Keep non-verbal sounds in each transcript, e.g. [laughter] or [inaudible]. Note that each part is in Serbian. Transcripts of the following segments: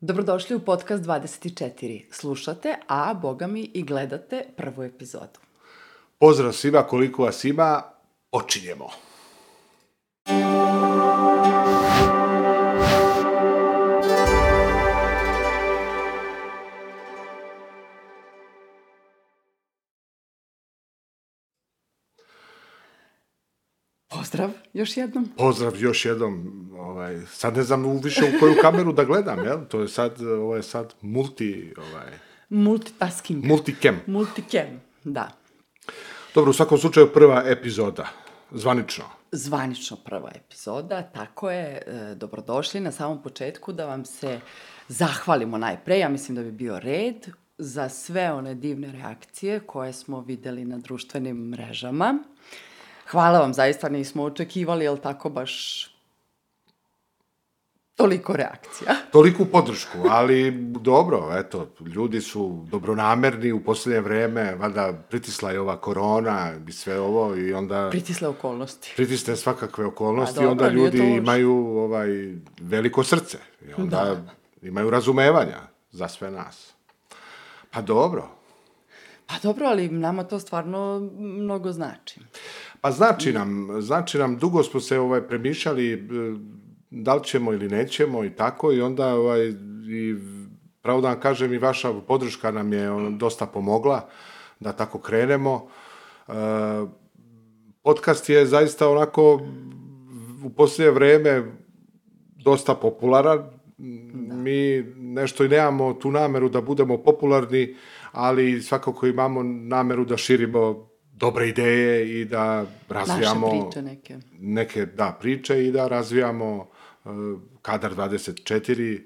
Dobrodošli u podcast 24. Slušate, a boga mi i gledate prvu epizodu. Pozdrav svima, koliko vas ima, počinjemo. Pozdrav još jednom. Pozdrav još jednom. Ovaj, sad ne znam više u koju kameru da gledam, jel? To je sad, ovo je sad multi, ovaj, Multitasking. multicam. Multicam, da. Dobro, u svakom slučaju prva epizoda, zvanično. Zvanično prva epizoda, tako je. E, dobrodošli na samom početku da vam se zahvalimo najpre. Ja mislim da bi bio red za sve one divne reakcije koje smo videli na društvenim mrežama. Hvala vam, zaista nismo očekivali, jel tako baš toliko reakcija. [laughs] Toliku podršku, ali dobro, eto, ljudi su dobronamerni u posljednje vreme, valjda pritisla je ova korona i sve ovo i onda Pritisle okolnosti. pritisne svakakve okolnosti Pa dobro, i onda to ljudi imaju ovaj, veliko srce i onda imaju razumevanja za sve nas. Pa dobro. Pa dobro, ali nama to stvarno mnogo znači. Pa znači nam, znači nam, dugo smo se ovaj, premišljali e, da li ćemo ili nećemo i tako i onda ovaj, i pravo da vam kažem i vaša podrška nam je ono, dosta pomogla da tako krenemo. E, podcast je zaista onako u posljednje vreme dosta popularan. Mi nešto i nemamo tu nameru da budemo popularni, ali svakako imamo nameru da širimo dobre ideje i da razvijamo Naše priče neke. neke da priče i da razvijamo uh, kadar 24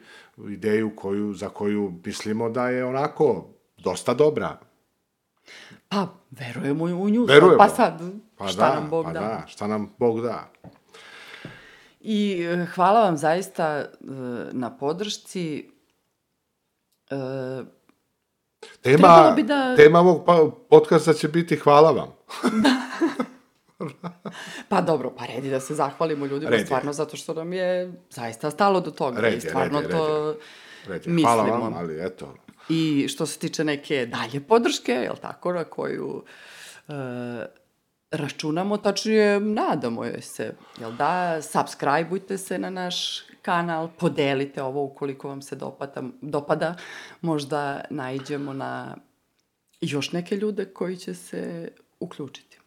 ideju koju za koju mislimo da je onako dosta dobra. Pa, verujemo u nju. Verujemo. Pa sad, Pa šta da, nam Bog pa da. da, šta nam Bog da. I e, hvala vam zaista e, na podršci. E, Tema, bi da- tema ovog pa, podcasta će biti hvala vam. [laughs] pa dobro, pa redi da se zahvalimo ljudima, Red je. stvarno, zato što nam je zaista stalo do toga. Red I je, stvarno red je, to Red je. Hvala mislimo. vam, ali eto, I što se tiče neke dalje podrške, jel tako, na koju e, računamo, tačnije nadamo joj se, jel da, subscribeujte se na naš kanal, podelite ovo ukoliko vam se dopada, dopada možda naiđemo na još neke ljude koji će se uključiti.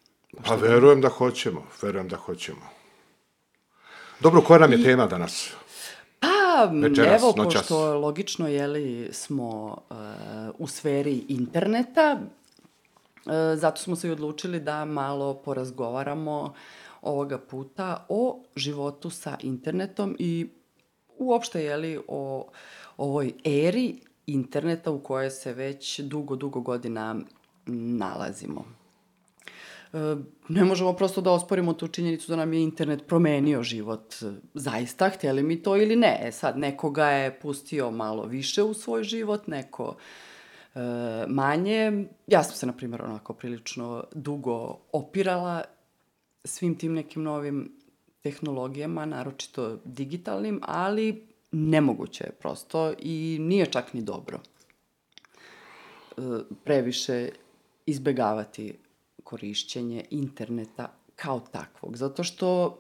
pa verujem da hoćemo, verujem da hoćemo. Dobro, koja nam je tema danas? Pa, Večeras, evo, noćas. pošto logično, jeli, smo e, u sferi interneta, zato smo se i odlučili da malo porazgovaramo ovoga puta o životu sa internetom i uopšte, jeli, o ovoj eri interneta u kojoj se već dugo, dugo godina nalazimo. E, ne možemo prosto da osporimo tu činjenicu da nam je internet promenio život e, zaista, htjeli mi to ili ne. E sad, nekoga je pustio malo više u svoj život, neko e, manje. Ja sam se, na primjer, onako prilično dugo opirala svim tim nekim novim tehnologijama, naročito digitalnim, ali nemoguće je prosto i nije čak ni dobro e, previše izbegavati korišćenje interneta kao takvog. Zato što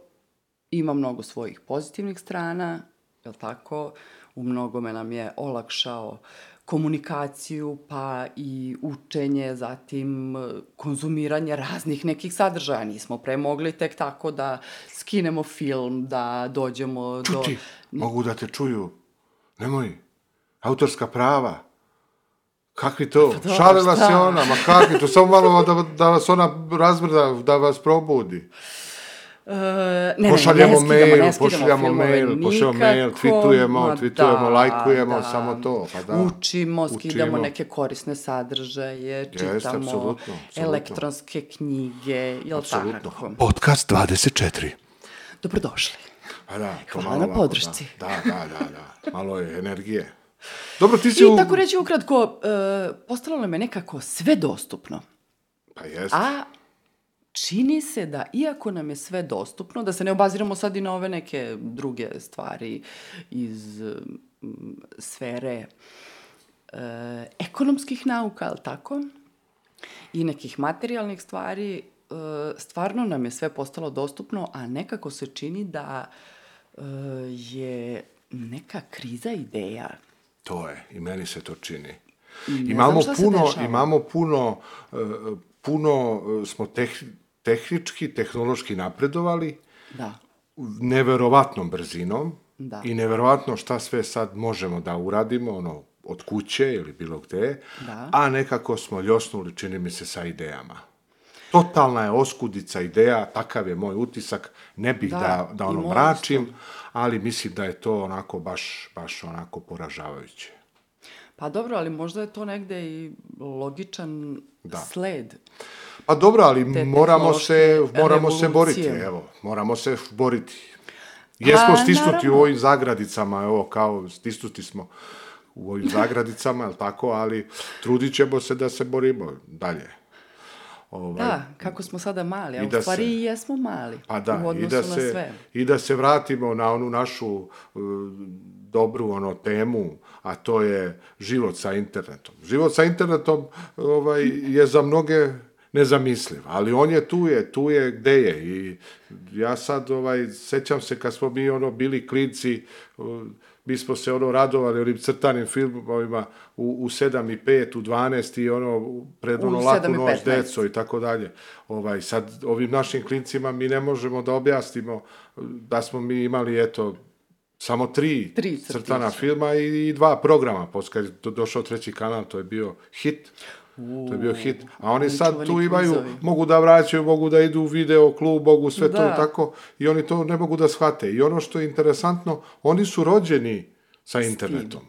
ima mnogo svojih pozitivnih strana, je tako? U mnogome nam je olakšao komunikaciju, pa i učenje, zatim e, konzumiranje raznih nekih sadržaja. Nismo pre mogli tek tako da skinemo film, da dođemo do... Čuti, mogu da te čuju. Nemoj, autorska prava. Kakvi to? Pa dobro, Šalila šta? se ona, ma kakvi to? Samo malo da, da vas ona razbrda, da vas probudi. E, ne, ne, ne, skidamo, mail, ne pošaljamo mail, pošaljemo mail, tweetujemo, ma tweetujemo, lajkujemo, samo to, pa da. Učimo, skidamo Učimo. neke korisne sadržaje, čitamo apsolutno, apsolutno. elektronske knjige, jel Apsolutno. tako? Podcast 24. Dobrodošli. Pa da, to Hvala malo na ovako, podršci. Da, da, da, da, malo je energije. Dobro, ti si I u... tako reći ukratko, e, postalo nam je nekako sve dostupno. Pa jeste. A čini se da, iako nam je sve dostupno, da se ne obaziramo sad i na ove neke druge stvari iz m, sfere e, ekonomskih nauka, ali tako, i nekih materijalnih stvari, e, stvarno nam je sve postalo dostupno, a nekako se čini da e, je neka kriza ideja. To je, i meni se to čini. I ne Imamo puno, imamo puno, puno smo teh, tehnički, tehnološki napredovali, Da. neverovatnom brzinom Da. i neverovatno šta sve sad možemo da uradimo, ono, od kuće ili bilo gde, Da. a nekako smo ljosnuli, čini mi se, sa idejama. Totalna je oskudica ideja, takav je moj utisak, ne bih da, Da, da, ono mračim, ali mislim da je to onako baš, baš onako poražavajuće. Pa dobro, ali možda je to negde i logičan Da. sled. Pa dobro, ali Te moramo se, moramo se boriti, evo, moramo se boriti. Jesmo Pa, stisnuti naravno. u ovim zagradicama, evo, kao stisnuti smo u ovim zagradicama, jel tako, ali trudit ćemo se da se borimo dalje. Ovaj, Da, kako smo sada mali, a u da stvari se- i jesmo mali Pa da, u odnosu i da, na se, sve. i da se vratimo na onu našu uh, dobru ono temu, a to je život sa internetom. Život sa internetom ovaj, je za mnoge nezamisliv, ali on je tu je, tu je gde je i ja sad ovaj, sećam se kad smo mi ono bili klinci, mi smo se ono radovali onim crtanim filmovima u, u 7 i 5, u 12 i ono pred ono 7 laku noć 15. deco i tako dalje. Ovaj, sad, ovim našim klincima mi ne možemo da objasnimo da smo mi imali, eto, samo tri, Tri crtana filma i, dva programa. Posle kad je do- došao treći kanal, to je bio hit. to je bio hit. A oni sad tu imaju, kvizovi. mogu da vraćaju, mogu da idu u video klub, mogu sve to Da. i tako. I oni to ne mogu da shvate. I ono što je interesantno, oni su rođeni sa internetom.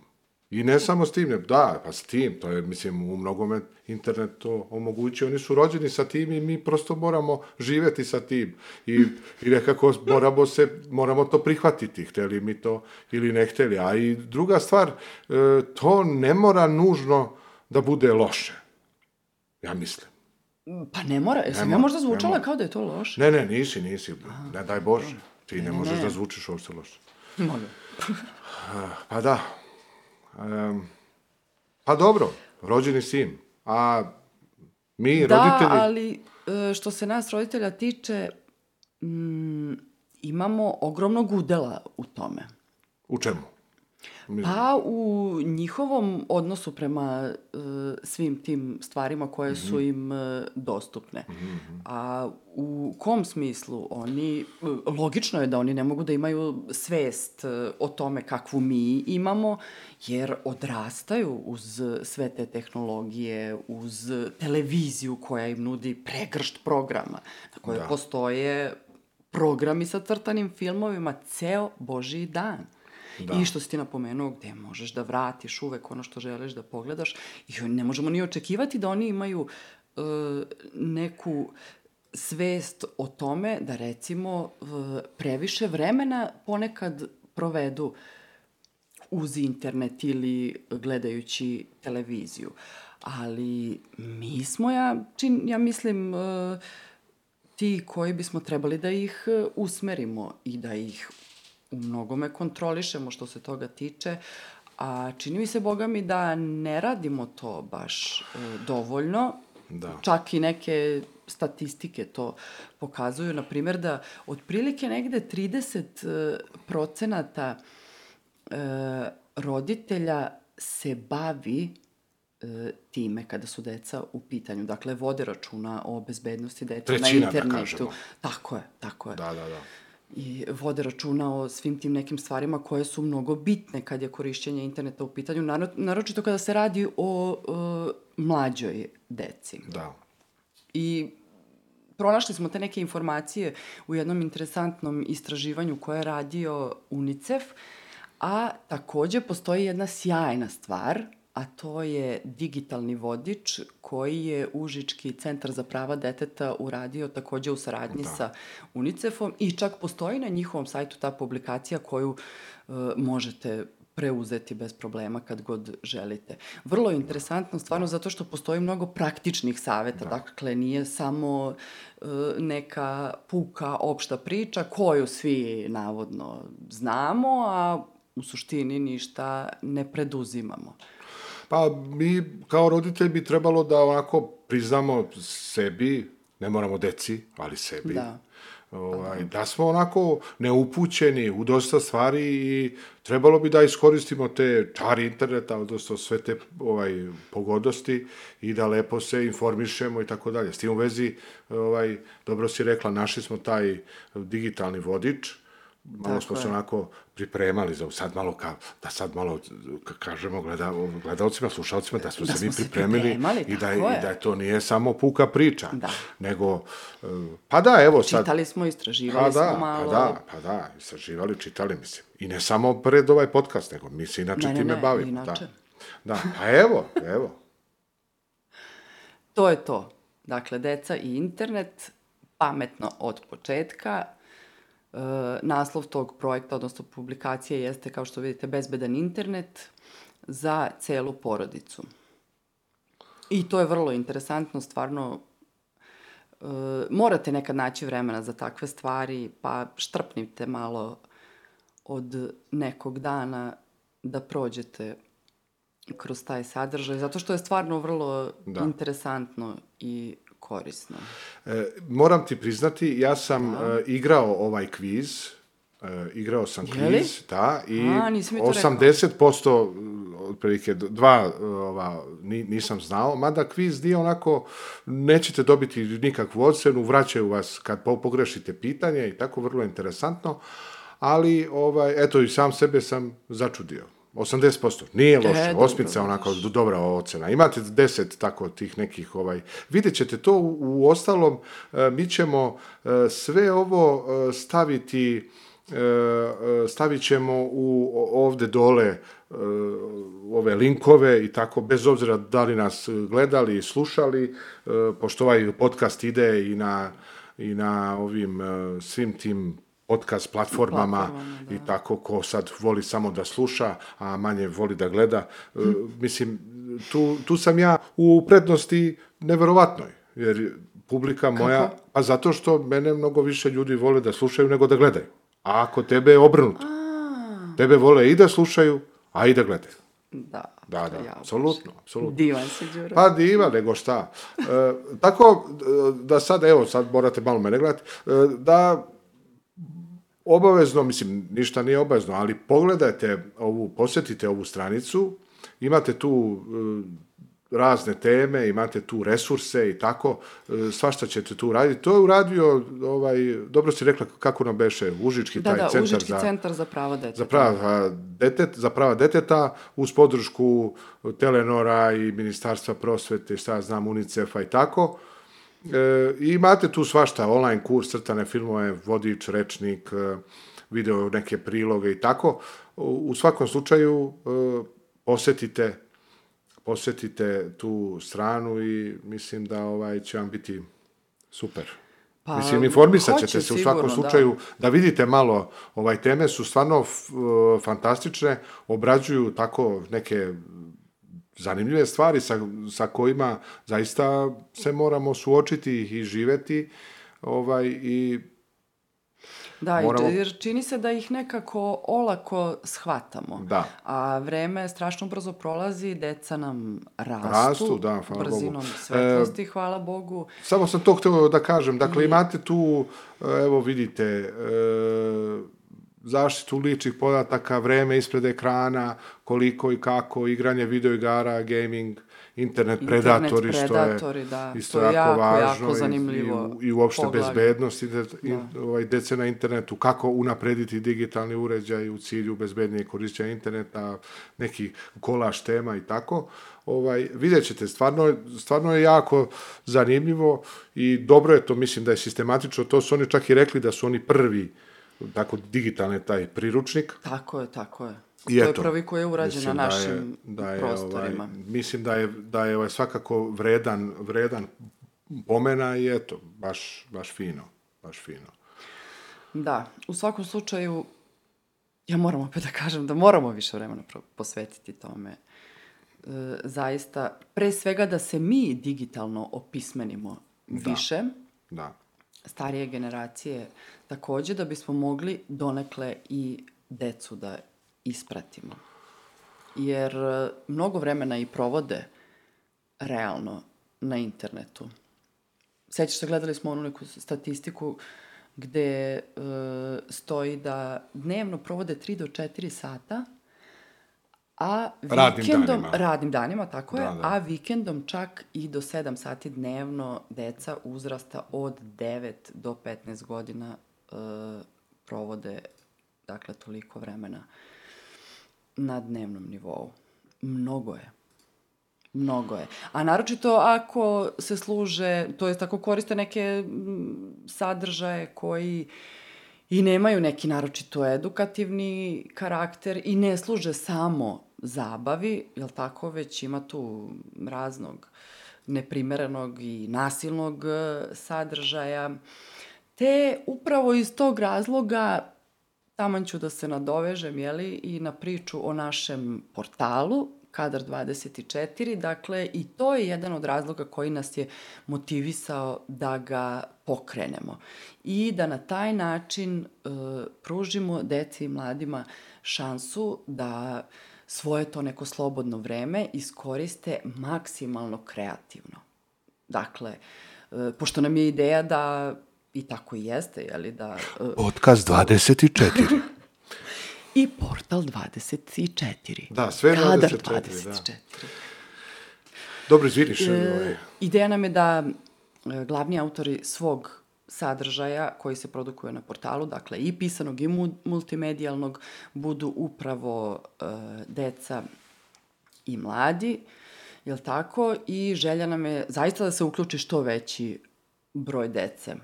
I ne samo s tim, ne- da, pa s tim, to je, mislim, u mnogome internet to omogućuje, oni su rođeni sa tim i mi prosto moramo živeti sa tim. I, i nekako moramo, se, moramo to prihvatiti, hteli mi to ili ne hteli. A i druga stvar, e, to ne mora nužno da bude loše. Ja mislim. Pa ne mora, jesam ja možda zvučala mora. kao da je to loše? Ne, ne, nisi, nisi. Ne daj Bože. Ti ne, Ne, možeš ne. da zvučiš uopšte loše. Može. Pa da. Pa dobro, rođeni sin. A mi, Da, roditelji... ali e, što se nas roditelja tiče, mm, imamo ogromnog udela u tome. U čemu? Pa u njihovom odnosu prema e, svim tim stvarima koje Mhm. su im e, dostupne. A u kom smislu oni, e, logično je da oni ne mogu da imaju svest e, o tome kakvu mi imamo, jer odrastaju uz sve te tehnologije, uz televiziju koja im nudi pregršt programa, na koje Da. postoje programi sa crtanim filmovima ceo božiji dan. Da. I što si ti napomenuo, gde možeš da vratiš uvek ono što želiš da pogledaš. I ne možemo ni očekivati da oni imaju e, neku svest o tome da recimo e, previše vremena ponekad provedu uz internet ili gledajući televiziju. Ali mi smo, ja, čin, ja mislim, e, ti koji bismo trebali da ih usmerimo i da ih u mnogome kontrolišemo što se toga tiče, a čini mi se, Boga mi, da ne radimo to baš e, dovoljno. Da. Čak i neke statistike to pokazuju, na primjer da otprilike negde 30 e, procenata e, roditelja se bavi e, time kada su deca u pitanju. Dakle, vode računa o bezbednosti dece Trećina, na da internetu. kažemo. Tako je, tako je. Da, da, da. I vode računa o svim tim nekim stvarima koje su mnogo bitne kad je korišćenje interneta u pitanju, naro- naročito kada se radi o e, mlađoj deci. Da. I pronašli smo te neke informacije u jednom interesantnom istraživanju koje je radio UNICEF, a takođe postoji jedna sjajna stvar, a to je digitalni vodič koji je Užički centar za prava deteta uradio takođe u saradnji Da. sa UNICEF-om i čak postoji na njihovom sajtu ta publikacija koju e, možete preuzeti bez problema kad god želite. Vrlo interesantno, stvarno, zato što postoji mnogo praktičnih saveta. Da. Dakle, nije samo e, neka puka opšta priča koju svi navodno znamo, a u suštini ništa ne preduzimamo. Pa mi kao roditelj bi trebalo da onako priznamo sebi, ne moramo deci, ali sebi, Da. ovaj, da smo onako neupućeni u dosta stvari i trebalo bi da iskoristimo te čari interneta, odnosno sve te ovaj, pogodnosti i da lepo se informišemo i tako dalje. S tim u vezi, ovaj, dobro si rekla, našli smo taj digitalni vodič, malo smo se je. onako pripremali za sad malo ka, da sad malo ka- kažemo gleda, gledalcima, slušalcima da smo Da se mi pripremili i da, tako i je. da to nije samo puka priča, Da. nego e, pa da, evo sad Čitali smo, istraživali pa smo da, malo. pa da, pa da, istraživali, čitali, mislim. I ne samo pred ovaj podcast, nego mi se inače Ne, time ne, bavimo. inače. Da. da, a evo, evo. To je to. Dakle, deca i internet, pametno od početka. E, naslov tog projekta, odnosno publikacije, jeste, kao što vidite, bezbedan internet za celu porodicu. I to je vrlo interesantno, stvarno, e, morate nekad naći vremena za takve stvari, pa štrpnite malo od nekog dana da prođete kroz taj sadržaj, zato što je stvarno vrlo Da. interesantno i korisno. E, moram ti priznati, ja sam e, igrao ovaj kviz, e, igrao sam Je li? kviz, da, i A, nisi mi to rekao. 80% otprilike dva ova, ni, nisam znao, mada kviz nije onako, nećete dobiti nikakvu ocenu, vraćaju vas kad po- pogrešite pitanje i tako, vrlo interesantno, ali, ovaj, eto, i sam sebe sam začudio. 80%. Nije loše. E, Osmica onako do- dobra ocena. Imate 10 tako tih nekih ovaj. Vidjet ćete to u, u ostalom e, mi ćemo e, sve ovo e, staviti e, e, stavit ćemo u ovde dole e, ove linkove i tako, bez obzira da li nas gledali i slušali, e, pošto ovaj podcast ide i na, i na ovim e, svim tim podcast platformama, Platformama, da. i tako ko sad voli samo da sluša, a manje voli da gleda. E, mislim, tu, tu sam ja u prednosti neverovatnoj, jer publika moja, pa zato što mene mnogo više ljudi vole da slušaju nego da gledaju. A ako tebe je obrnuto, tebe vole i da slušaju, a i da gledaju. Da, Da, da, ja apsolutno, apsolutno. Divan si, Đuro. Pa diva, nego šta. E, tako, da sad, evo, sad morate malo mene gledati, e, da obavezno, mislim, ništa nije obavezno, ali pogledajte ovu, posjetite ovu stranicu, imate tu e, razne teme, imate tu resurse i tako, e, svašta ćete tu raditi. To je uradio, ovaj, dobro si rekla kako nam beše, Užički Da, taj da, centar Užički za... centar za prava deteta. za prava, detet, za prava deteta uz podršku Telenora i Ministarstva prosvete, šta ja znam, UNICEF-a i tako. E, I imate tu svašta, online kurs, crtane filmove, vodič, rečnik, e, video neke priloge i tako. U, u svakom slučaju e, posetite posetite tu stranu i mislim da ovaj će vam biti super. Pa, Mislim, informisat ćete se u svakom sigurno, da. slučaju da. vidite malo, ovaj teme su stvarno fantastične, obrađuju tako neke zanimljive stvari sa, sa kojima zaista se moramo suočiti i živeti ovaj, i Da, Moramo- i jer čini se da ih nekako olako shvatamo. Da. A vreme strašno brzo prolazi, deca nam rastu. Rastu, da, hvala brzinom Bogu. E, svetlosti, hvala Bogu. Samo sam to htio da kažem. Dakle, imate tu, evo vidite, e, zaštitu ličnih podataka, vreme ispred ekrana, koliko i kako, igranje videoigara, gaming, internet, Internet predatori, što je predatori, da. isto jako, jako, važno. jako i- zanimljivo I, i uopšte poglavlje. bezbednost i, de, i ovaj, dece na internetu, kako unaprediti digitalni uređaj u cilju bezbednije korišćenja interneta, neki kolaž tema i tako. Ovaj, vidjet ćete, stvarno, stvarno je jako zanimljivo i dobro je to, mislim da je sistematično, to su oni čak i rekli da su oni prvi tako digitalni taj priručnik. Tako je, tako je. I to je eto, prvi koji je urađen na mislim našim da je, prostorima. Ovaj, mislim da je, da je ovaj svakako vredan, vredan pomena i eto, baš, baš fino, baš fino. Da, u svakom slučaju ja moram opet da kažem da moramo više vremena posvetiti tome. E, zaista, pre svega da se mi digitalno opismenimo da. više. Da. Starije generacije takođe da bismo mogli donekle i decu da ispratimo. Jer e, mnogo vremena i provode realno na internetu. Sećaš se, gledali smo onu neku statistiku gde uh, stoji da dnevno provode 3 do 4 sata, a vikendom, radnim danima, radnim danima tako da, je, da. a vikendom čak i do 7 sati dnevno deca uzrasta od 9 do 15 godina uh, provode dakle toliko vremena na dnevnom nivou. Mnogo je. Mnogo je. A naročito ako se služe, to jest ako koriste neke sadržaje koji i nemaju neki naročito edukativni karakter i ne služe samo zabavi, jel tako, već ima tu raznog neprimerenog i nasilnog e, sadržaja. Te upravo iz tog razloga taman ću da se nadovežem, jeli, i na priču o našem portalu, Kadar 24, dakle i to je jedan od razloga koji nas je motivisao da ga pokrenemo i da na taj način e, pružimo deci i mladima šansu da svoje to neko slobodno vreme iskoriste maksimalno kreativno. Dakle, e, pošto nam je ideja da i tako i jeste, jeli da... E, Otkaz 24. [laughs] I portal 24. Da, sve 24. Kadar 24. Da. Dobro, izviniš. E, ovaj. Ideja nam je da e, glavni autori svog sadržaja koji se produkuje na portalu, dakle i pisanog i multimedijalnog, budu upravo e, deca i mladi, jel tako? I želja nam je zaista da se uključi što veći broj dece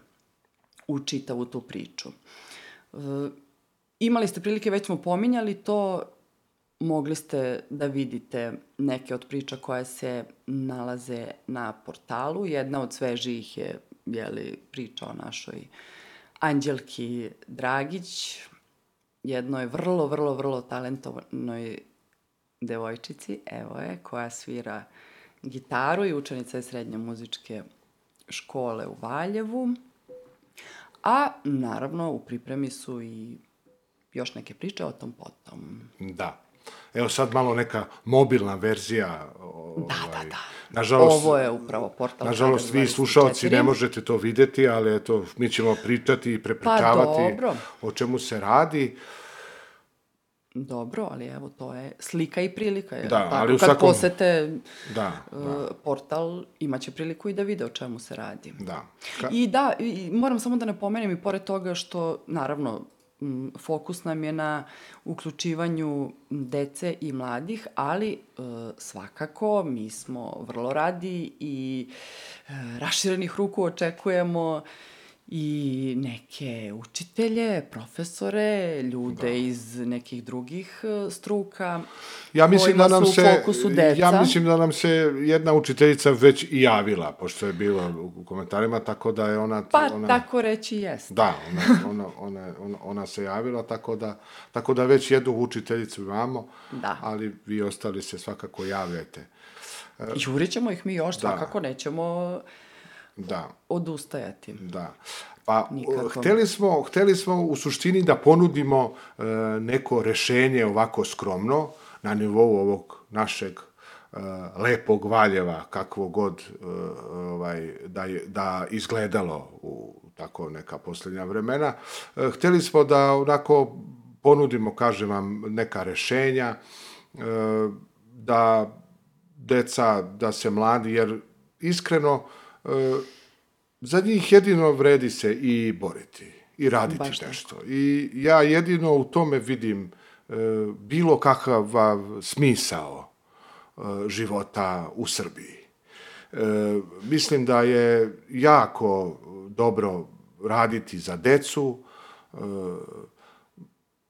u čitavu tu priču. E, Imali ste prilike, već smo pominjali to, mogli ste da vidite neke od priča koje se nalaze na portalu. Jedna od svežijih je jeli, priča o našoj Anđelki Dragić, jednoj vrlo, vrlo, vrlo talentovanoj devojčici, evo je, koja svira gitaru i učenica je srednje muzičke škole u Valjevu. A naravno u pripremi su i još neke priče o tom potom. Da. Evo sad malo neka mobilna verzija. Ovaj, da, da, da. Nažalost, Ovo je upravo portal. Nažalost, vi slušalci ne možete to videti, ali eto, mi ćemo pričati i prepričavati pa, o čemu se radi. Dobro, ali evo, to je slika i prilika. Jer da, tako, ali u kad svakom... posete da, uh, da. portal, imaće priliku i da vide o čemu se radi. Da. Ka... I da, i moram samo da napomenem i pored toga što, naravno, fokus nam je na uključivanju dece i mladih, ali e, svakako mi smo vrlo radi i e, raširenih ruku očekujemo i neke učitelje, profesore, ljude da. iz nekih drugih e, struka ja mislim da nam se, Ja mislim da nam se jedna učiteljica već i javila, pošto je bilo u komentarima, tako da je ona... Pa, ona, tako reći jest. Da, ona, ona, ona, ona, ona se javila, tako da, tako da već jednu učiteljicu imamo, da. ali vi ostali se svakako javljajte. Jurit ćemo ih mi još, da. svakako nećemo da. odustajati. Da. Pa, Nikako. hteli smo, hteli smo u suštini da ponudimo e, neko rešenje ovako skromno na nivou ovog našeg e, lepog Valjeva, kakvo god e, ovaj, da, je, da izgledalo u tako neka poslednja vremena. E, hteli smo da onako ponudimo, kažem vam, neka rešenja, e, da deca, da se mladi, jer iskreno, e, za njih jedino vredi se i boriti i raditi Baš nešto. Tako. I ja jedino u tome vidim e, bilo kakav smisao e, života u Srbiji. E, mislim da je jako dobro raditi za decu, e,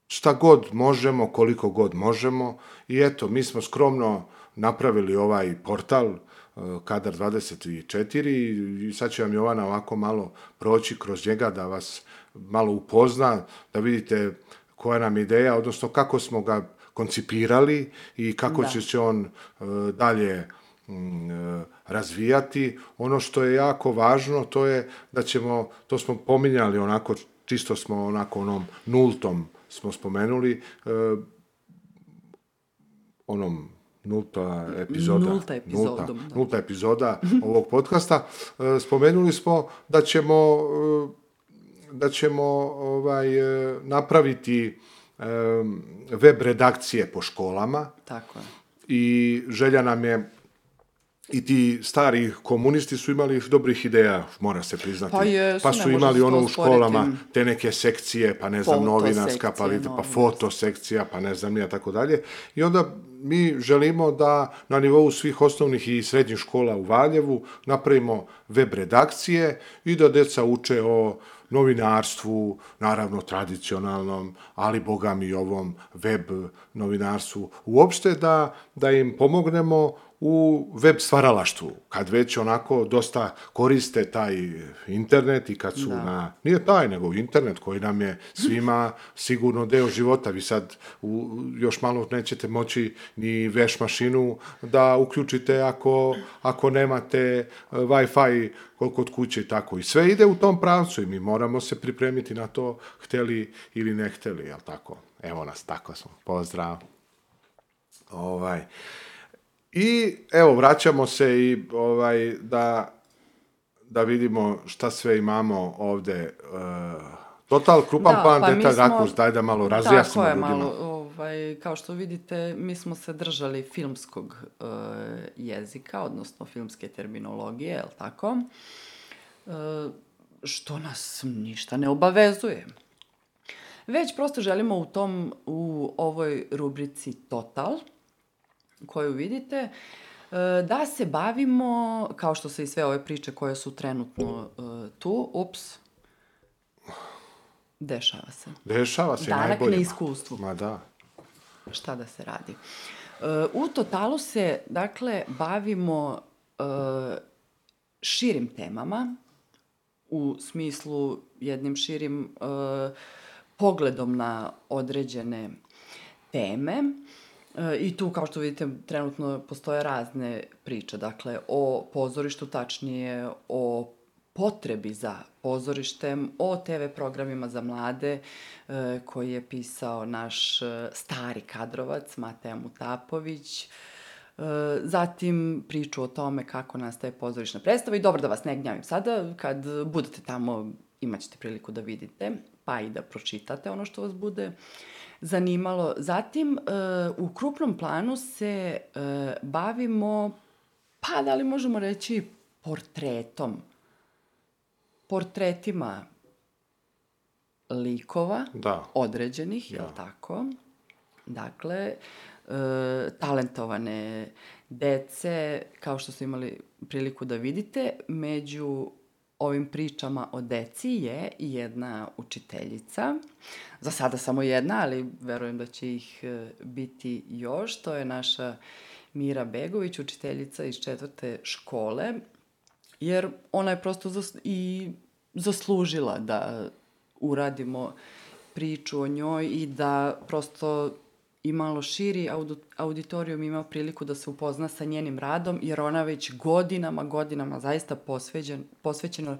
šta god možemo, koliko god možemo. I eto, mi smo skromno napravili ovaj portal, Kadar 24 i sad će vam Jovana ovako malo proći kroz njega da vas malo upozna, da vidite koja nam je ideja, odnosno kako smo ga koncipirali i kako Da. će se on e, dalje mm, e, razvijati. Ono što je jako važno, to je da ćemo, to smo pominjali onako, čisto smo onako onom nultom smo spomenuli, e, onom nulta epizoda. Nulta epizodom, Nulta, da. nulta epizoda ovog podcasta. E, spomenuli smo da ćemo e, da ćemo ovaj e, napraviti web redakcije po školama Tako je. i želja nam je i ti stari komunisti su imali dobrih ideja, mora se priznati. Pa jesu, pa su imali ono u školama te neke sekcije, pa ne znam, novinarska, pa, lite- pa fotosekcija, pa ne znam, ja tako dalje. I onda mi želimo da na nivou svih osnovnih i srednjih škola u Valjevu napravimo web redakcije i da deca uče o novinarstvu, naravno tradicionalnom, ali boga mi i ovom web novinarstvu. Uopšte da, da im pomognemo u web stvaralaštvu, kad već onako dosta koriste taj internet i kad su Da. na, nije taj, nego internet koji nam je svima sigurno deo života. Vi sad u, još malo nećete moći ni veš mašinu da uključite ako, ako nemate e, Wi-Fi kod kuće i tako. I sve ide u tom pravcu i mi moramo se pripremiti na to, hteli ili ne hteli, jel tako? Evo nas, tako smo. Pozdrav. Ovaj. I evo, vraćamo se i ovaj, da, da vidimo šta sve imamo ovde. Uh, total, krupan Da, plan, pa detalj, smo- rakurs, daj da malo razjasnimo Tako je, ljudima. malo, ovaj, kao što vidite, mi smo se držali filmskog e, jezika, odnosno filmske terminologije, je li tako? E, što nas ništa ne obavezuje. Već prosto želimo u tom, u ovoj rubrici Total, koju vidite, e, da se bavimo, kao što se i sve ove priče koje su trenutno e, tu, ups, dešava se. Dešava se Danak najbolje. neiskustvu. Ma da. Šta da se radi? E, u totalu se, dakle, bavimo širim temama, u smislu jednim širim pogledom na određene teme. E, I tu, kao što vidite, trenutno postoje razne priče, dakle, o pozorištu, tačnije o potrebi za pozorištem, o TV programima za mlade e, koji je pisao naš e, stari kadrovac Mateja Mutapović, E, zatim priču o tome kako nastaje pozorišna predstava. I dobro da vas ne gnjavim sada, kad budete tamo imaćete priliku da vidite, pa i da pročitate ono što vas bude zanimalo. Zatim, e, u krupnom planu se e, bavimo, pa da li možemo reći, portretom. Portretima likova, Da. određenih, jel Da. tako? Dakle, e, talentovane dece, kao što ste imali priliku da vidite, među ovim pričama o deci je jedna učiteljica. Za sada samo jedna, ali verujem da će ih e, biti još. To je naša Mira Begović, učiteljica iz četvrte škole, jer ona je prosto zas i zaslužila da uradimo priču o njoj i da prosto i malo širi auditorijum ima priliku da se upozna sa njenim radom, jer ona već godinama, godinama zaista posveđen, posvećeno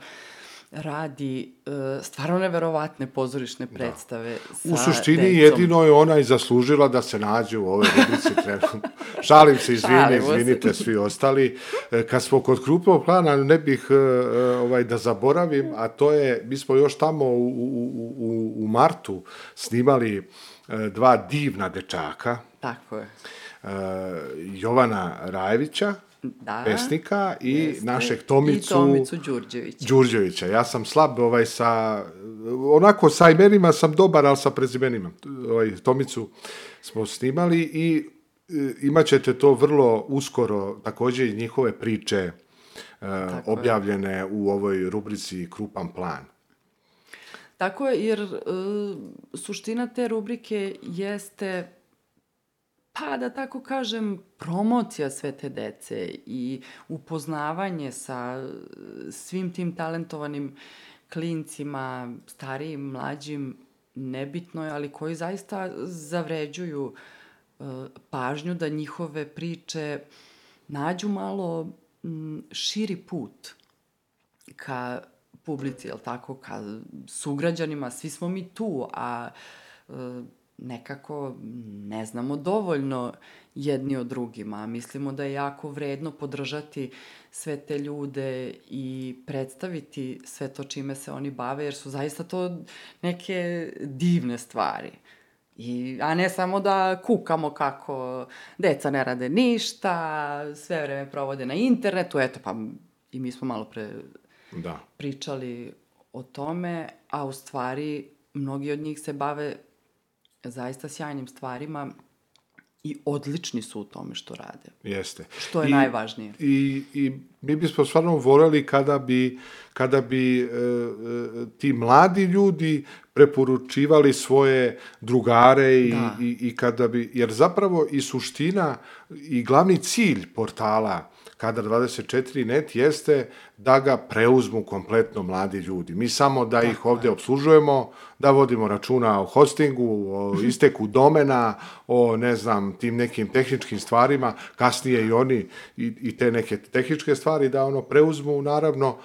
radi e, stvarno neverovatne pozorišne predstave sa U suštini decom. jedino je ona i zaslužila da se nađe u ovoj rubrici trenutno. [laughs] Šalim se, izvini, izvinite svi ostali. E, Kad smo kod krupnog plana, ne bih e, ovaj, da zaboravim, a to je, mi smo još tamo u, u, u- u, martu snimali dva divna dečaka, Tako je. e, Jovana Rajevića, Da. pesnika, i Jeste. našeg Tomicu, I Tomicu Đurđevića. Đurđevića. Ja sam slab ovaj sa, onako sa imenima sam dobar, ali sa prezimenima. Ovaj, Tomicu smo snimali i e, imat ćete to vrlo uskoro, takođe i njihove priče e, je. objavljene u ovoj rubrici Krupan plan. Tako je, jer e, suština te rubrike jeste, pa da tako kažem, promocija sve te dece i upoznavanje sa e, svim tim talentovanim klincima, starijim, mlađim, nebitnoj, ali koji zaista zavređuju e, pažnju da njihove priče nađu malo m, širi put ka publici, jel tako, ka sugrađanima, svi smo mi tu, a e, nekako ne znamo dovoljno jedni od drugima. Mislimo da je jako vredno podržati sve te ljude i predstaviti sve to čime se oni bave, jer su zaista to neke divne stvari. I, a ne samo da kukamo kako deca ne rade ništa, sve vreme provode na internetu, eto pa i mi smo malo pre Da. pričali o tome, a u stvari mnogi od njih se bave zaista sjajnim stvarima i odlični su u tome što rade. Jeste. Što je najvažnije. I, I mi bismo stvarno voleli kada bi, kada bi e, e, ti mladi ljudi preporučivali svoje drugare i, Da. i, i kada bi, jer zapravo i suština i glavni cilj portala Kadar 24 net jeste da ga preuzmu kompletno mladi ljudi. Mi samo da ih ovde obslužujemo, da vodimo računa o hostingu, o [laughs] isteku domena, o ne znam, tim nekim tehničkim stvarima, kasnije i oni i, i te neke tehničke stvari da ono preuzmu naravno,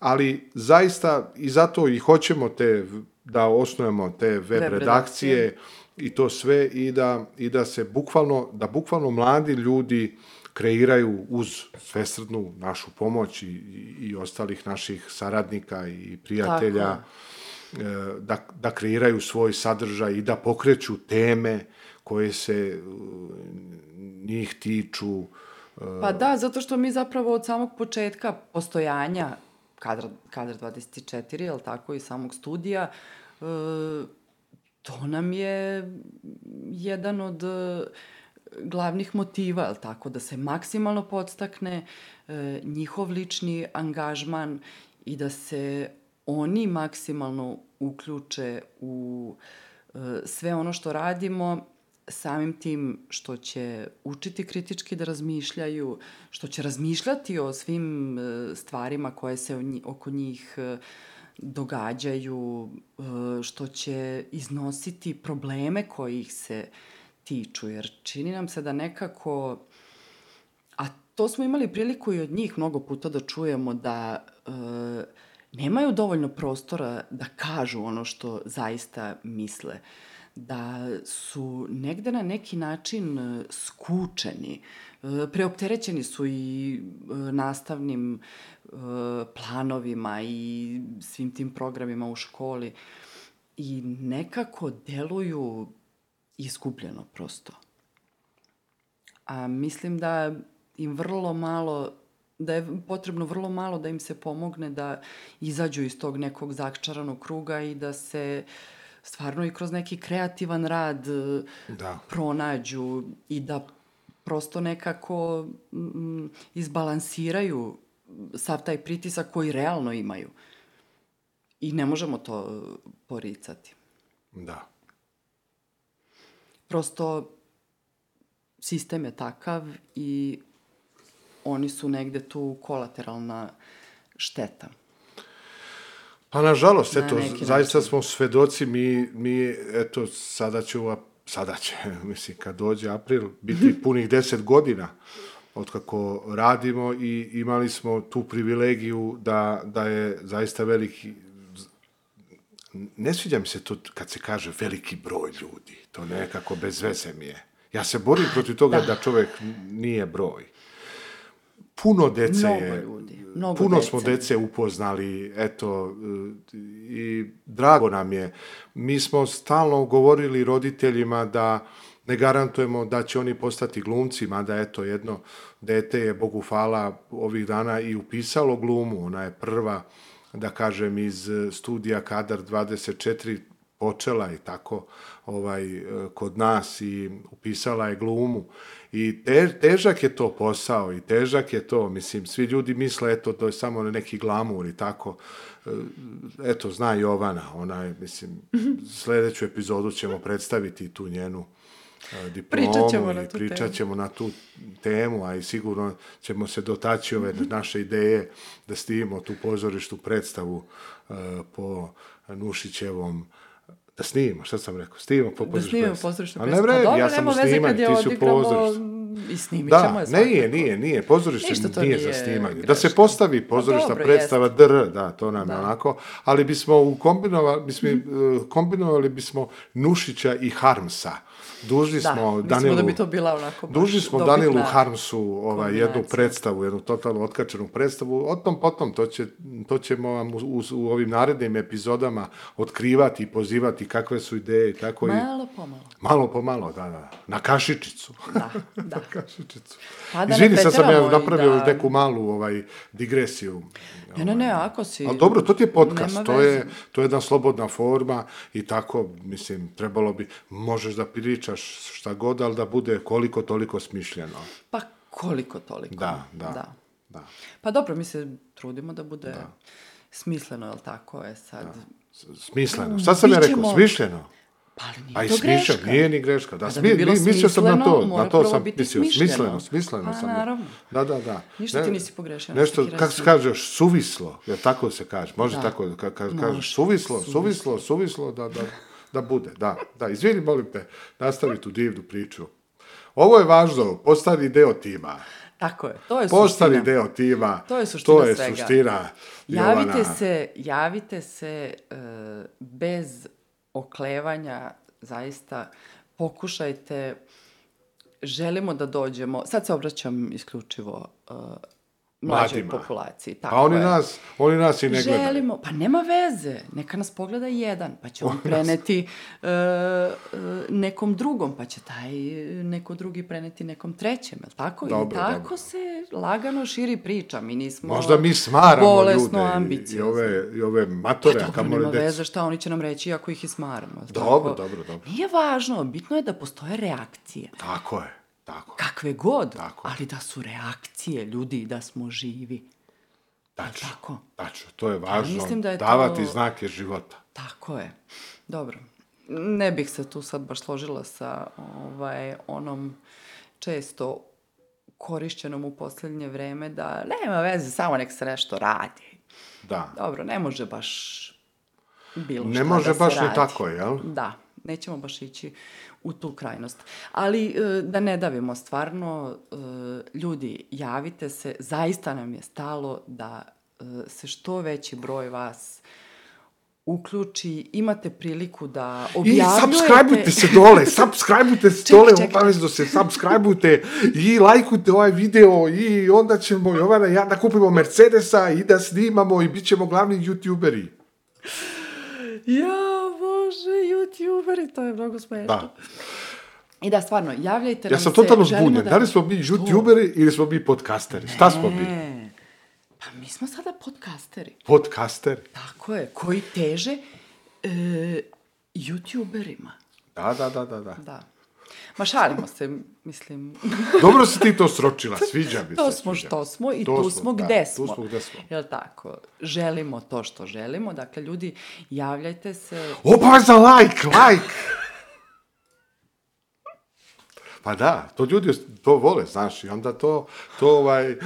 ali zaista i zato i hoćemo te da osnujemo te web, Web redakcije redakcije. i to sve i da, i da se bukvalno, da bukvalno mladi ljudi kreiraju uz svesrdnu našu pomoć i, i, i ostalih naših saradnika i prijatelja, e, da, da kreiraju svoj sadržaj i da pokreću teme koje se uh, njih tiču. Pa da, zato što mi zapravo od samog početka postojanja kadar, kadar 24, jel tako, i samog studija, e, to nam je jedan od e, glavnih motiva, jel tako, da se maksimalno podstakne e, njihov lični angažman i da se oni maksimalno uključe u e, sve ono što radimo, samim tim što će učiti kritički da razmišljaju, što će razmišljati o svim e, stvarima koje se o oko njih e, događaju, e, što će iznositi probleme koji ih se tiču, jer čini nam se da nekako, a to smo imali priliku i od njih mnogo puta da čujemo da e, nemaju dovoljno prostora da kažu ono što zaista misle da su negde na neki način e, skučeni, e, preopterećeni su i e, nastavnim planovima i svim tim programima u školi i nekako deluju izgubljeno prosto. A mislim da im vrlo malo da je potrebno vrlo malo da im se pomogne da izađu iz tog nekog zakčaranog kruga i da se stvarno i kroz neki kreativan rad e, Da. pronađu i da prosto nekako izbalansiraju sav taj pritisak koji realno imaju. I ne možemo to poricati. Da. Prosto sistem je takav i oni su negde tu kolateralna šteta. Pa nažalost, Na eto, neki zaista smo svedoci, mi, mi, eto, sada će ova, sada će, [laughs] mislim, kad dođe april, biti [laughs] punih deset godina od kako radimo i imali smo tu privilegiju da, da je zaista veliki, ne sviđa mi se to kad se kaže veliki broj ljudi, to nekako bez veze mi je. Ja se borim protiv toga da, da čovek nije broj. Puno dece Mnogo je, ljudi, mnogo puno dece. smo dece upoznali, eto, i drago nam je. Mi smo stalno govorili roditeljima da ne garantujemo da će oni postati glumci, mada eto jedno dete je, Bogu hvala, ovih dana i upisalo glumu. Ona je prva, da kažem, iz e, studija Kadar 24 počela i tako ovaj e, kod nas i upisala je glumu. I te, težak je to posao i težak je to mislim svi ljudi misle eto to je samo neki glamur i tako. E, eto zna Jovana ona je mislim sledeću epizodu ćemo predstaviti tu njenu diplomu Pričat ćemo na i tu pričat ćemo na tu temu, a i sigurno ćemo se dotaći ove naše ideje da stivimo tu pozorištu predstavu e, po Nušićevom Da snimimo, šta sam rekao? Snimimo po Da pozorišnu snimimo predstavu. pozorišnu A ne predstavu. vredi, Pa dobro, ja sam je ti si u pozorištu. I snimit ćemo Da, je ne, nije, svakako. nije, nije, pozorište Ništa to nije za nije snimanje. Da se greška. postavi pozorišna dobro, predstava DR, da, to nam je onako, ali bismo u kombinovali, bismo, eh, kombinovali bismo Nušića i Harmsa. Dužni Da, smo Danielu, da bi to bila onako dužni smo dobitna Danielu Harmsu ovaj, jednu predstavu, jednu totalno otkačenu predstavu. O tom potom, to, će, to ćemo vam u, u, u ovim narednim epizodama otkrivati i pozivati kakve su ideje i tako i Malo pomalo. malo po malo, da, da. Na kašičicu. Da, da. Kašičicu. Pa da Izvini, sad sam ja napravio da- neku malu ovaj, digresiju. Ne, ne, ne, ako si... Ali dobro, to ti je podcast, to je, to je jedna slobodna forma i tako, mislim, trebalo bi, možeš da pričaš šta god, ali da bude koliko toliko smišljeno. Pa koliko toliko. Da, da, da. da. Pa dobro, mi se trudimo da bude smisleno, jel tako je sad? S- Smisleno. Šta sam ja rekao? Smišljeno. Pa ali nije Pa i to smišljeno, greška. nije ni greška. Da, da smi- bi bilo mi- mislio sam na to, na to sam mislio. Smisleno, smisleno Pa, sam. naravno. Da, da, da. Ništa ti nisi pogrešio, Nešto, kako se kaže, suvislo, je tako se kaže, može Da. tako, ka, ka, kažeš, suvislo, suvislo, suvislo, da, da, da bude, da, da, izvini, molim te, nastavi tu divnu priču. Ovo je važno, postani deo tima. Tako je, to je Postani suština. deo tima. To je suština To je svega. suština. Javite Jovana. se, javite se e, bez oklevanja, zaista pokušajte, želimo da dođemo, sad se obraćam isključivo e, mlađoj Mladima. populaciji. Pa Tako oni je. nas, oni nas i ne gledaju. Želimo, pa nema veze, neka nas pogleda jedan, pa će on preneti e, e, nekom drugom, pa će taj neko drugi preneti nekom trećem, jel tako? Dobro, I tako dobro. se lagano širi priča, mi nismo Možda mi smaramo bolesno ljude i, i, ambiciozni. ove, i ove matore, Pa dobro, nema veze šta, oni će nam reći ako ih i smaramo. Dobro, tako? dobro, dobro. Nije važno, bitno je da postoje reakcije. Tako je, tako. Kakve god, Tako ali da su reakcije ljudi, da smo živi. Tačno, tako? tačno, to je važno, mislim da je to- davati znake života. Tako je. Dobro. Ne bih se tu sad baš složila sa ovaj, onom često korišćenom u posljednje vreme da nema veze, samo nek se nešto radi. Da. Dobro, ne može baš bilo Ne šta može da se baš ni radi. tako, jel? Da, nećemo baš ići u tu krajnost. Ali e, da ne davimo stvarno, e, ljudi, javite se, zaista nam je stalo da e, se što veći broj vas uključi, imate priliku da I objavljujete... subscribeujte se dole, [laughs] subscribeujte se Čekaj, dole, obavezno se subscribeujte i lajkujte ovaj video i onda ćemo Jovana i ja da kupimo Mercedesa i da snimamo i bit ćemo glavni youtuberi. Ja, youtuberi, to je mnogo smešno. Da. I da, stvarno, javljajte Ja nam sam se, totalno želimo zbunjen. Da li smo mi youtuberi ili smo mi podcasteri? Šta smo mi? Ne. Pa mi smo sada podcasteri. Podcasteri. Tako je, koji teže e, youtuberima. Da, da, da, da, da. Da. Ma šalimo se, mislim. [laughs] Dobro si ti to sročila, sviđa mi se. to smo sviđa. što smo i To tu smo, smo da, gde tu smo. smo gde smo. Jel tako? Želimo to što želimo. Dakle, ljudi, javljajte se. Obavezan like, like! Pa da, to ljudi to vole, znaš, i onda to, to ovaj, e,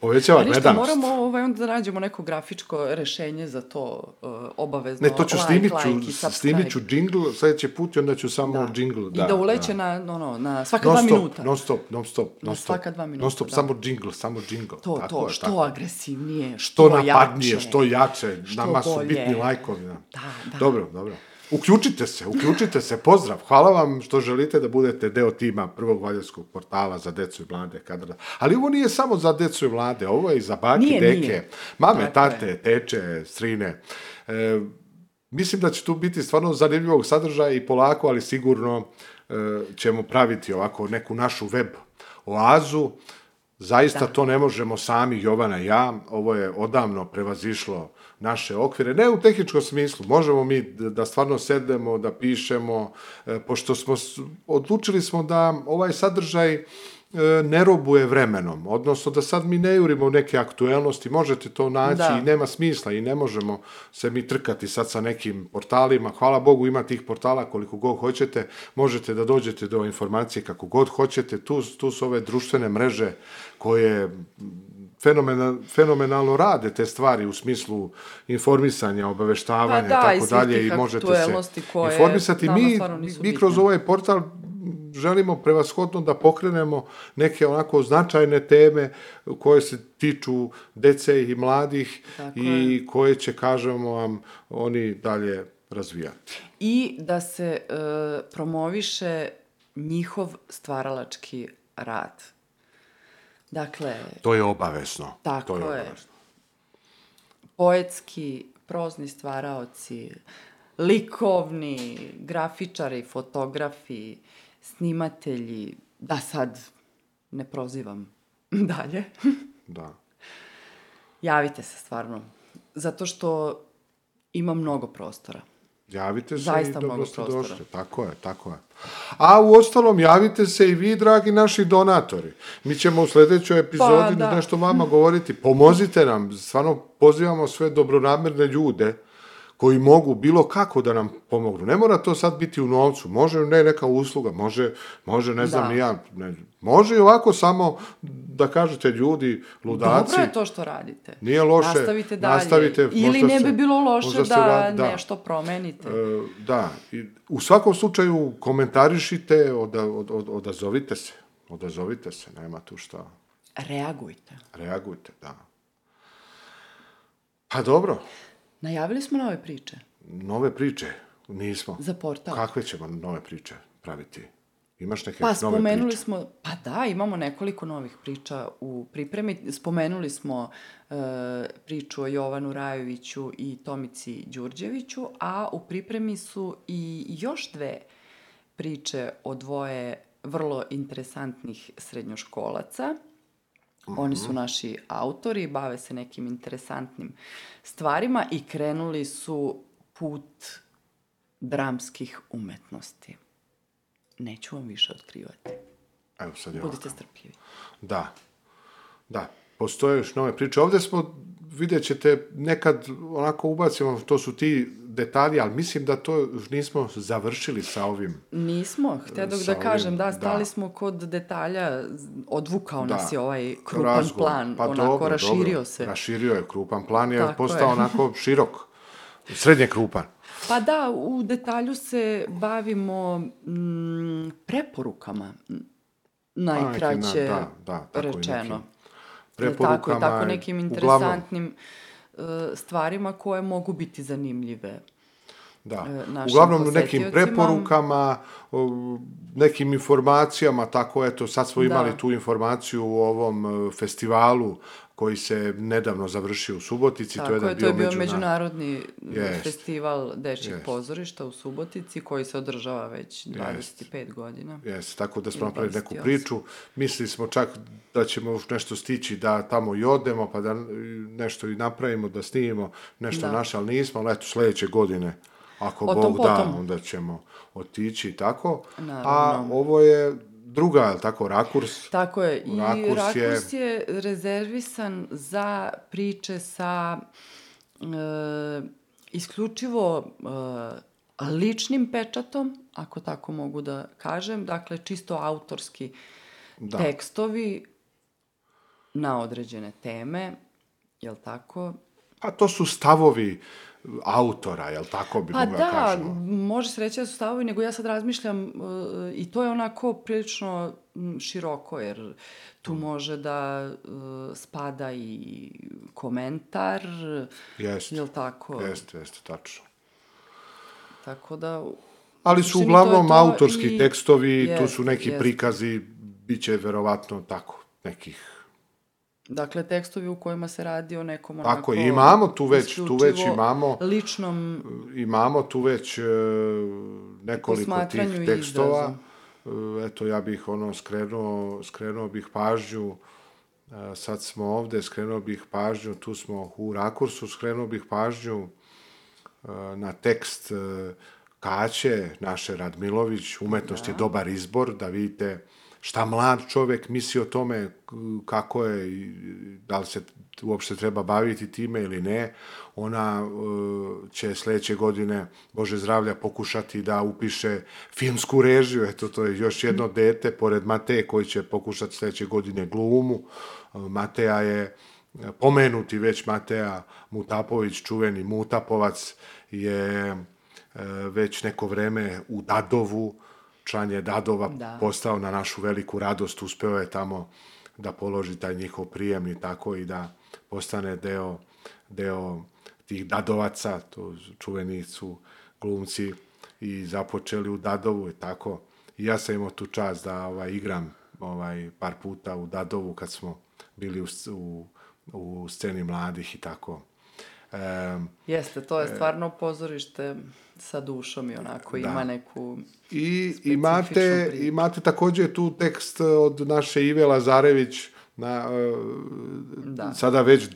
povećava A ništa, gledanost. moramo ovaj, onda da nađemo neko grafičko rešenje za to uh, obavezno. Ne, to ću like, snimit ću, like snimit ću džingl, sljedeći put i onda ću samo džingl. I da uleće na, ono, na svaka Non dva stop, minuta. non stop, non stop, non stop. svaka dva minuta, Non stop, da. samo džingl, samo džingl. To, Tako to, je, što tako. agresivnije, Što što napadnije, jače. što jače, što nama su bolje. bitni lajkovi. Da. Da, da. Dobro, dobro. Uključite se, uključite se, pozdrav. Hvala vam što želite da budete deo tima prvog valjevskog portala za decu i mlade. Kada... Ali ovo nije samo za decu i mlade, ovo je i za baki, Nije, deke, nije. mame, Tako tate, teče, strine. E, mislim da će tu biti stvarno zanimljivog sadržaja i polako, ali sigurno e, ćemo praviti ovako neku našu web oazu. Zaista to ne možemo sami, Jovana i ja. Ovo je odavno prevazišlo naše okvire. Ne u tehničkom smislu. Možemo mi da stvarno sedemo, da pišemo, e, pošto smo, odlučili smo da ovaj sadržaj e, ne robuje vremenom, odnosno da sad mi ne jurimo neke aktuelnosti, možete to naći Da. i nema smisla i ne možemo se mi trkati sad sa nekim portalima. Hvala Bogu ima tih portala koliko god hoćete, možete da dođete do informacije kako god hoćete. Tu, tu su ove društvene mreže koje fenomena, fenomenalno rade te stvari u smislu informisanja, obaveštavanja Pa da, i tako dalje i možete se koje informisati. Mi, mi kroz ovaj portal želimo prevashodno da pokrenemo neke onako značajne teme koje se tiču dece i mladih Tako i koje će, kažemo vam, oni dalje razvijati. I da se e, promoviše njihov stvaralački rad. Dakle, To je obavezno. Tako to je. je. obavezno. poetski, prozni stvaraoci, likovni, grafičari, fotografi, snimatelji, da sad ne prozivam [laughs] dalje, Da. javite se stvarno. Zato što ima mnogo prostora. Javite se Zaista i dobro ste došli. Tako je, tako je. A u ostalom javite se i vi, dragi naši donatori. Mi ćemo u sledećoj epizodi Pa, da. nešto vama govoriti. Pomozite nam, stvarno pozivamo sve dobronamerne ljude koji mogu bilo kako da nam pomognu. Ne mora to sad biti u novcu, može ne neka usluga, može, može ne znam Da. ni ja, ne, može i ovako samo da kažete ljudi, ludaci, Dobro je to što radite. Nije loše. Nastavite dalje. Nastavite, Ili ne bi bilo loše da, ra- da. nešto promenite. E, da, i u svakom slučaju komentarišite, oda, od, od, odazovite se. Odazovite se, nema tu šta. Reagujte. Reagujte, da. Pa dobro, Najavili smo nove priče nove priče nismo. za portal. Kakve ćemo nove priče praviti? Imaš neke Pa nove spomenuli priče? smo, pa da, imamo nekoliko novih priča u pripremi. Spomenuli smo e, priču o Jovanu Rajoviću i Tomici Đurđeviću, a u pripremi su i još dve priče o dvoje vrlo interesantnih srednjoškolaca. Oni su naši autori, bave se nekim interesantnim stvarima i krenuli su put dramskih umetnosti. Neću vam više otkrivati. Evo sad je Budite ovako. strpljivi. Da, da. Postoje još nove priče. Ovde smo, vidjet ćete, nekad onako ubacimo, to su ti detalji, ali mislim da to nismo završili sa ovim. Nismo, htedog da kažem, ovim, da, da. stali smo kod detalja, odvukao Da. nas je ovaj krupan Razgovor. plan, Pa onako dobro, raširio dobro. se. Raširio je, krupan plan je Tako postao je. [laughs] onako širok. Srednje krupan. Pa da, u detalju se bavimo mm, preporukama, m, najkraće da, da, tako rečeno. nekim Jel Tako, preporukama, tako nekim uglavnom- interesantnim e, stvarima koje mogu biti zanimljive. Da. e, našim Uglavnom nekim preporukama, nekim informacijama, tako eto, sad smo imali Da. tu informaciju u ovom e, festivalu koji se nedavno završio u Subotici. Tako to je, jedan je, to je bio međuna- međunarodni Jest. festival dečjih Jest. pozorišta u Subotici koji se održava već 25 godina. Jeste, tako da smo Ili napravili neku 28. priču. Mislili smo čak da ćemo još nešto stići da tamo i odemo, pa da nešto i napravimo, da snimimo nešto Da. naše, ali nismo, ali eto, sledeće godine, ako Bog da, onda ćemo otići i tako. A Naravno. ovo je druga, je tako, rakurs. Tako je, i Rakurs rakurs, je- je... rezervisan za priče sa e, isključivo e, ličnim pečatom, ako tako mogu da kažem, dakle čisto autorski Da. tekstovi na određene teme, jel tako? A to su stavovi autora, jel tako bi Pa mogla da, kažemo? može se reći da su stavovi, nego ja sad razmišljam e, i to je onako prilično široko, jer tu može da e, spada i komentar, Jeste, jel tako? jeste, jeste, tačno. Tako da... Ali su suštini to uglavnom to autorski i- tekstovi, tu Jest, su neki jest. prikazi, bit će verovatno tako, nekih Dakle, tekstovi u kojima se radi o nekom onako... Tako imamo tu već, tu već imamo, Ličnom imamo tu već e, nekoliko tih tekstova. E, Eto, ja bih ono skrenuo, skrenuo bih pažnju, e, sad smo ovde, skrenuo bih pažnju, tu smo u rakursu, skrenuo bih pažnju e, na tekst e, Kaće, naše Radmilović, umetnost je dobar izbor, da vidite šta mlad čovjek misli o tome kako je da li se uopšte treba baviti time ili ne. Ona e, će sljedeće godine, Bože zdravlja, pokušati da upiše filmsku režiju. Eto, to je još jedno dete, pored Mateje, koji će pokušati sljedeće godine glumu. E, Mateja je pomenuti već Mateja Mutapović, čuveni Mutapovac, je e, već neko vreme u Dadovu, član je Dadova Da. postao na našu veliku radost, uspeo je tamo da položi taj njihov prijem i tako i da postane deo, deo tih Dadovaca, to čuveni su glumci i započeli u Dadovu i tako. I ja sam imao tu čast da ovaj, igram ovaj, par puta u Dadovu kad smo bili u, u, u sceni mladih i tako. Em, Jeste, to je stvarno pozorište sa dušom i onako ima neku... I imate, priču. imate također tu tekst od naše Ive Lazarević, na, e, Da. sada već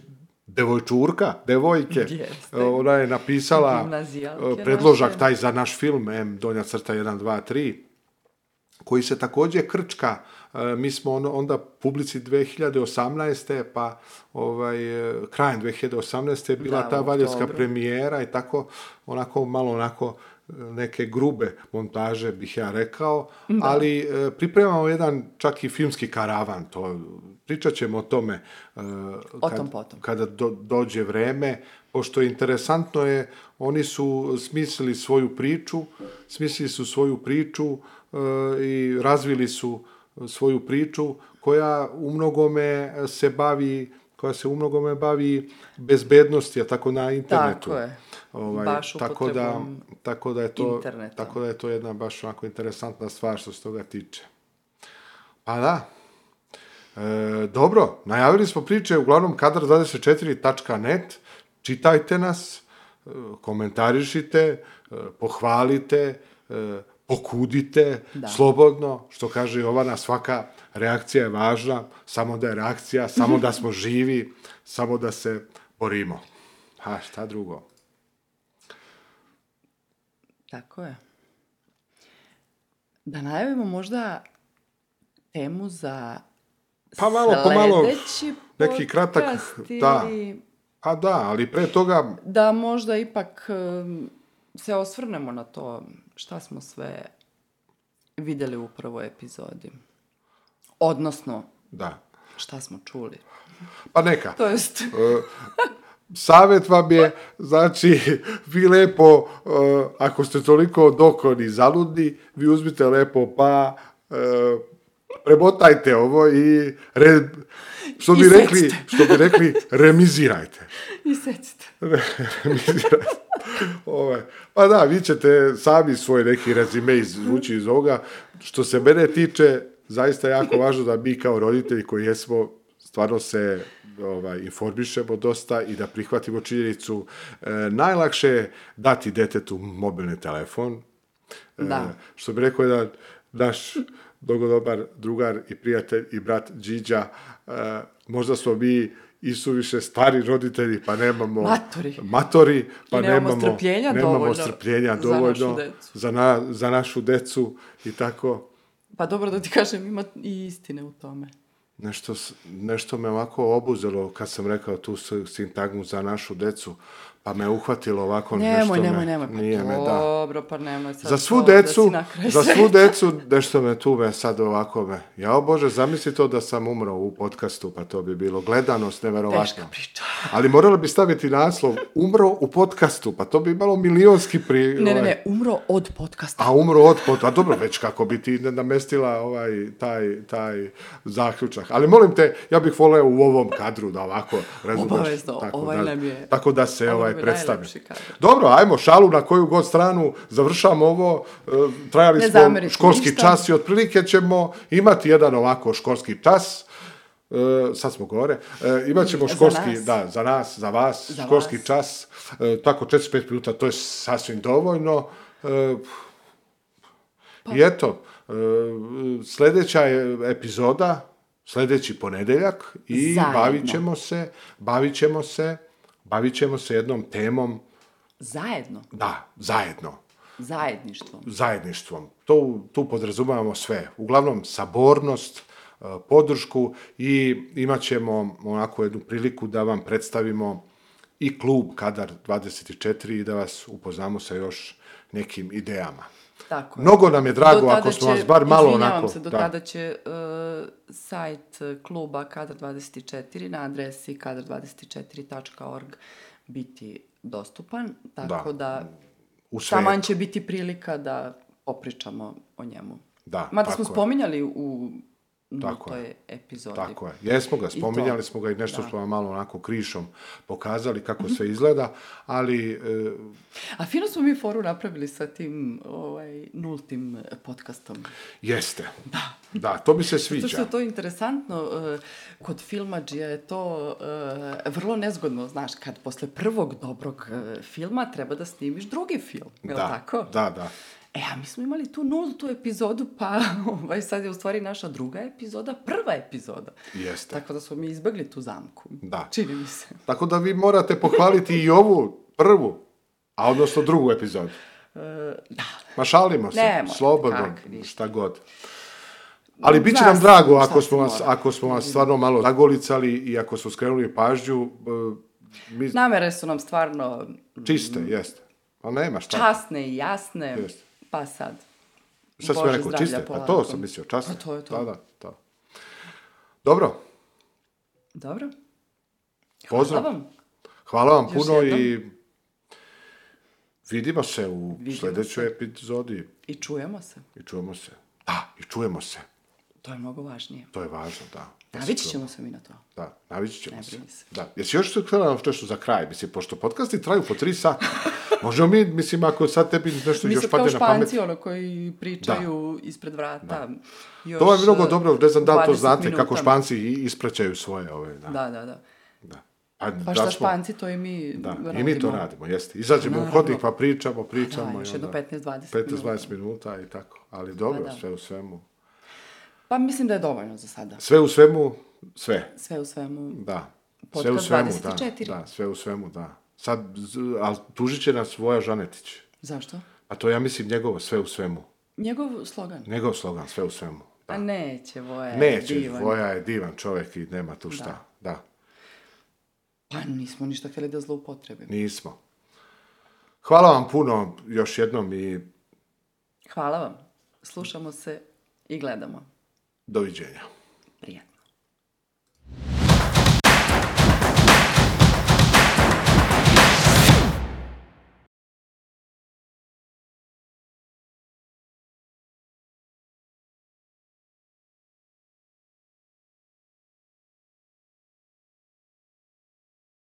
devojčurka, devojke. Jeste. Ona je napisala e, predložak naše. taj za naš film, M, donja crta 1, 2, 3, koji se također krčka. E, Mi smo on- onda publici 2018. pa ovaj, e, krajem 2018. je bila Da, ta valjevska premijera i tako onako malo onako e, neke grube montaže bih ja rekao, ali e, pripremamo jedan čak i filmski karavan, to pričat ćemo o tome e, O tom potom. kada do- dođe vreme, pošto interesantno je, oni su smislili svoju priču, smislili su svoju priču e, i razvili su svoju priču koja u mnogome se bavi koja se u mnogome bavi bezbednosti, a tako na internetu. Tako je. Ovaj, Baš tako da, tako da je to interneta. tako da je to jedna baš onako interesantna stvar što se toga tiče. Pa da. E, dobro, najavili smo priče uglavnom kadar24.net. Čitajte nas, e, komentarišite, e, pohvalite, pokudite, slobodno, što kaže Jovana, svaka reakcija je važna, samo da je reakcija, samo da smo [laughs] živi, samo da se borimo. A šta drugo? Tako je. Da najavimo možda temu za Pa malo po malo, sljedeći neki kratak, da. ili A da, ali pre toga, da možda ipak em, se osvrnemo na to šta smo sve vidjeli u prvoj epizodi. Odnosno, da. šta smo čuli. Pa neka. To jest, [laughs] Savjet vam je, znači, vi lepo, e, ako ste toliko dokoni zaludni, vi uzmite lepo pa e, premotajte ovo i re, što bi I rekli, što bi rekli, [laughs] remizirajte. i secite. Remizirajte. [laughs] Ovaj, Pa da, vi ćete sami svoj neki rezime izvući iz ovoga. Što se mene tiče, zaista je jako važno da mi kao roditelji koji jesmo, stvarno se ovaj, informišemo dosta i da prihvatimo činjenicu. E, najlakše je dati detetu mobilni telefon. E, Da. što bi rekao jedan naš mnogo dobar drugar i prijatelj i brat Điđa, e, možda smo mi i suviše stari roditelji, pa nemamo... Matori. Matori, pa I nemamo nemamo, strpljenja nemamo dovoljno strpljenja za dovoljno našu decu. za, na, za našu decu i tako. Pa dobro da ti kažem, ima i istine u tome. Nešto, nešto me ovako obuzelo kad sam rekao tu sintagmu za našu decu, pa me uhvatilo ovako nešto Nemoj, me, nemoj, nemoj. Pa nije me, da. dobro, pa nemoj sad Za svu to da decu, kraju za svu decu, nešto me tu me sad ovako me. Ja, Bože, zamisli to da sam umro u podcastu, pa to bi bilo gledanost neverovatno. Teška priča. [laughs] Ali morala bi staviti naslov umro u podcastu, pa to bi imalo milionski pri... Ne, ne, ovaj, ne, umro od podcasta. A umro od pod... A dobro, već kako bi ti namestila ovaj, taj, taj zaključak. Ali molim te, ja bih voleo u ovom kadru da ovako razumeš. Obavezno, ovaj da, nam je- Tako da se ovaj kadar. Dobro, ajmo šalu na koju god stranu, završamo ovo, e, trajali Ne smo školski ništa. čas i otprilike ćemo imati jedan ovako školski čas, E, sad smo gore, e, imat ćemo Za školski, nas. da, za nas, za vas, Za školski vas. čas, e, tako 45 minuta, to je sasvim dovoljno. E, Pa. I eto, e, sljedeća je epizoda, sljedeći ponedeljak i Zajedno. bavit ćemo se, bavit ćemo se, bavit ćemo se jednom temom, Zajedno. da, zajedno. Zajedništvom. zajedništvom. To, tu podrazumavamo sve. Uglavnom, sabornost, e, podršku i imat ćemo onako jednu priliku da vam predstavimo i klub Kadar 24 i da vas upoznamo sa još nekim idejama. Tako je. Mnogo nam je drago ako smo vas bar malo onako... se, do da. tada će e, sajt e, kluba Kadar 24 na adresi kadar24.org biti dostupan, tako da, u sve. taman će biti prilika da popričamo o njemu. Da, Mada smo spominjali u Tako toj epizodi. Tako je. Jesmo ga, I to. spominjali smo ga i nešto Da. smo vam malo onako krišom pokazali kako sve izgleda, ali e, A fino smo mi foru napravili sa tim ovaj, nultim podcastom. jeste. Da. Da, to mi se Zato što sviđa. je to interesantno, e, kod filmađija je to e, vrlo nezgodno, znaš, kad posle prvog dobrog e, filma treba da snimiš drugi film, je li Da, tako? da, da. E, a mi smo imali tu nultu epizodu, pa [laughs] ovaj, sad je u stvari naša druga epizoda, prva epizoda. Jeste. Tako da smo mi izbegli tu zamku. Da. Čini mi se. [laughs] Tako da vi morate pohvaliti i ovu prvu, a odnosno drugu epizodu. E, da. Ma šalimo se, Ne morate, slobodno, kakvi. šta god. Ali bit će nam drago ako smo, vas, ako smo vas stvarno malo zagolicali i ako smo skrenuli pažnju, e, mi, Namere su nam stvarno čiste, jeste. A nema šta. časne i jasne, Jeste. Pa sad. Šta sam Bože rekao, čiste? Pa to sam mislio, časne. Pa to je to. Da, da, to. Dobro, Dobro. pozdrav. Hvala vam. Hvala vam Još puno jednom. i vidimo se u Vidimo sljedećoj epizodi I čujemo se. i čujemo se. Da, i čujemo se. To je mnogo važnije. To je važno, da. Da Navići ćemo se mi na to. Da, navići ćemo Ne se. se. Da. Jesi još htjela nešto za kraj? Mislim, pošto podcasti traju po tri sata. [laughs] Možemo mi, mislim, ako sad tebi nešto Mi još kao padne na pamet. španci, ono, koji pričaju ispred vrata. Još, To je mnogo e, dobro, ne znam da li to 20 znate, kako minuta. španci ispraćaju svoje ove. Da. Da, da, da. da. Pa, Pa da šta smo- španci, to i mi Da, radimo. i mi to radimo, jeste. Izađemo u hodnik pa pričamo, pričamo. Da, i još jedno onda 15-20 15-20 minuta i tako. Ali dobro, Pa da. sve u svemu. Pa mislim da je dovoljno za sada. Sve u svemu, sve. Sve u svemu. Da. Sve u Podcast svemu, 24. da. Da, sve u svemu, da. Sad, ali tužit će nas Voja Žanetić. Zašto? A to ja mislim njegovo sve u svemu. Njegov slogan. Njegov slogan, sve u svemu. A neće, Voja je Neće, divan. Voja je divan čovjek i nema tu šta. Da. Pa nismo ništa htjeli da zloupotrebimo. nismo. Hvala vam puno još jednom i Hvala vam. Slušamo se i gledamo. Do widzenia.